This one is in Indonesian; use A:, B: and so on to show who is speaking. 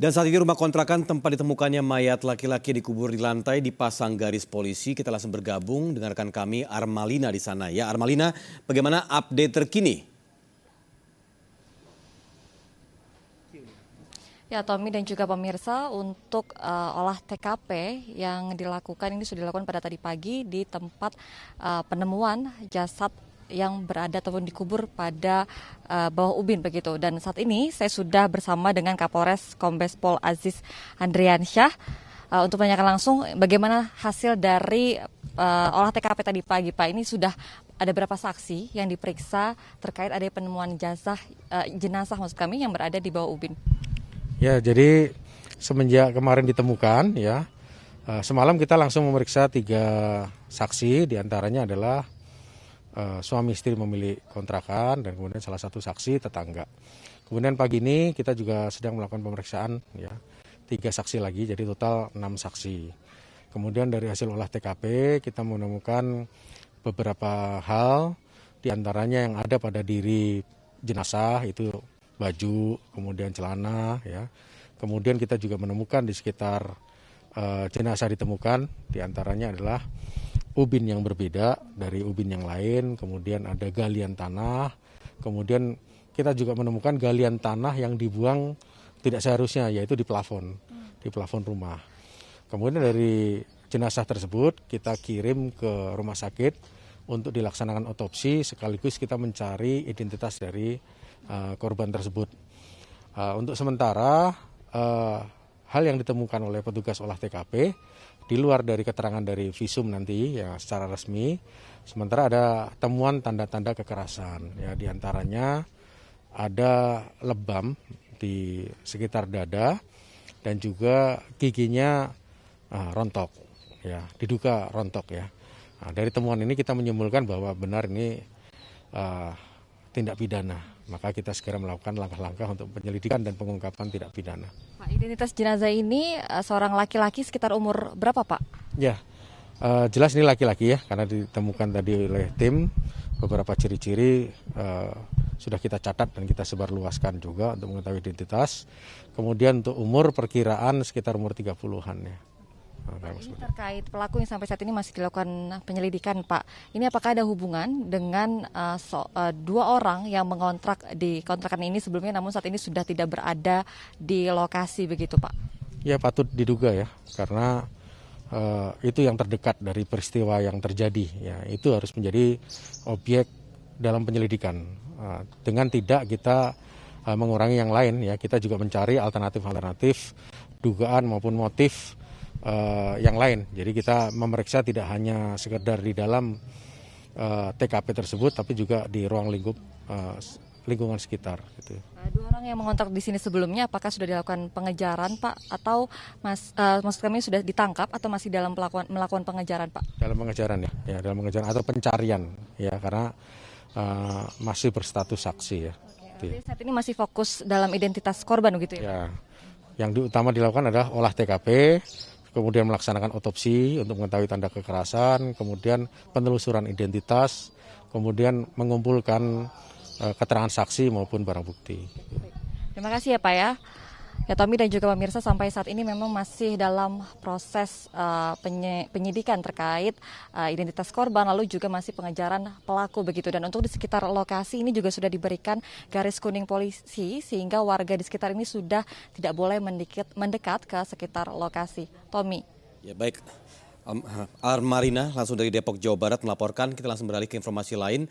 A: Dan saat ini rumah kontrakan tempat ditemukannya mayat laki-laki dikubur di lantai dipasang garis polisi. Kita langsung bergabung dengan rekan kami Armalina di sana. Ya Armalina, bagaimana update terkini?
B: Ya Tommy dan juga pemirsa untuk uh, olah TKP yang dilakukan ini sudah dilakukan pada tadi pagi di tempat uh, penemuan jasad yang berada ataupun dikubur pada uh, bawah ubin begitu. Dan saat ini saya sudah bersama dengan Kapolres Kombes Pol Aziz Andriansyah uh, untuk menanyakan langsung bagaimana hasil dari uh, olah TKP tadi pagi Pak. Ini sudah ada berapa saksi yang diperiksa terkait ada penemuan jenazah uh, jenazah maksud kami yang berada di bawah ubin.
C: Ya, jadi semenjak kemarin ditemukan ya semalam kita langsung memeriksa tiga saksi di antaranya adalah uh, suami istri memilih kontrakan dan kemudian salah satu saksi tetangga. Kemudian pagi ini kita juga sedang melakukan pemeriksaan ya tiga saksi lagi jadi total enam saksi. Kemudian dari hasil olah TKP kita menemukan beberapa hal di antaranya yang ada pada diri jenazah itu baju, kemudian celana ya. Kemudian kita juga menemukan di sekitar uh, jenazah ditemukan di antaranya adalah ubin yang berbeda dari ubin yang lain, kemudian ada galian tanah, kemudian kita juga menemukan galian tanah yang dibuang tidak seharusnya yaitu di plafon, di plafon rumah. Kemudian dari jenazah tersebut kita kirim ke rumah sakit untuk dilaksanakan otopsi sekaligus kita mencari identitas dari uh, korban tersebut. Uh, untuk sementara uh, hal yang ditemukan oleh petugas olah TKP di luar dari keterangan dari visum nanti ya secara resmi. Sementara ada temuan tanda-tanda kekerasan ya di antaranya ada lebam di sekitar dada dan juga giginya uh, rontok ya diduga rontok ya. Nah, dari temuan ini kita menyimpulkan bahwa benar ini uh, tindak pidana. Maka kita segera melakukan langkah-langkah untuk penyelidikan dan pengungkapan tidak pidana.
B: Pak, identitas jenazah ini uh, seorang laki-laki sekitar umur berapa, Pak?
C: Ya, uh, jelas ini laki-laki ya, karena ditemukan tadi oleh tim beberapa ciri-ciri uh, sudah kita catat dan kita sebarluaskan juga untuk mengetahui identitas. Kemudian untuk umur perkiraan sekitar umur 30-an ya.
B: Nah, ini terkait pelaku yang sampai saat ini masih dilakukan penyelidikan, Pak. Ini apakah ada hubungan dengan uh, so, uh, dua orang yang mengontrak di kontrakan ini sebelumnya, namun saat ini sudah tidak berada di lokasi begitu, Pak?
C: Ya patut diduga ya, karena uh, itu yang terdekat dari peristiwa yang terjadi. Ya itu harus menjadi objek dalam penyelidikan. Uh, dengan tidak kita uh, mengurangi yang lain, ya kita juga mencari alternatif-alternatif dugaan maupun motif uh, yang lain. Jadi kita memeriksa tidak hanya sekedar di dalam uh, eh, TKP tersebut, tapi juga di ruang lingkup uh, lingkungan sekitar. Gitu.
B: Dua orang yang mengontrak di sini sebelumnya, apakah sudah dilakukan pengejaran, Pak, atau mas, uh, maksud kami sudah ditangkap atau masih dalam melakukan, melakukan pengejaran, Pak?
C: Dalam pengejaran ya, ya dalam pengejaran atau pencarian, ya karena uh, masih berstatus saksi ya.
B: Oke, gitu. saat ini masih fokus dalam identitas korban begitu ya? Ya,
C: yang utama dilakukan adalah olah TKP, kemudian melaksanakan otopsi untuk mengetahui tanda kekerasan, kemudian penelusuran identitas, kemudian mengumpulkan uh, keterangan saksi maupun barang bukti.
B: Terima kasih ya Pak ya. Ya Tommy dan juga pemirsa sampai saat ini memang masih dalam proses uh, penyidikan terkait uh, identitas korban lalu juga masih pengejaran pelaku begitu dan untuk di sekitar lokasi ini juga sudah diberikan garis kuning polisi sehingga warga di sekitar ini sudah tidak boleh mendekat, mendekat ke sekitar lokasi. Tommy.
A: Ya baik. Um, Armarina langsung dari Depok Jawa Barat melaporkan kita langsung beralih ke informasi lain.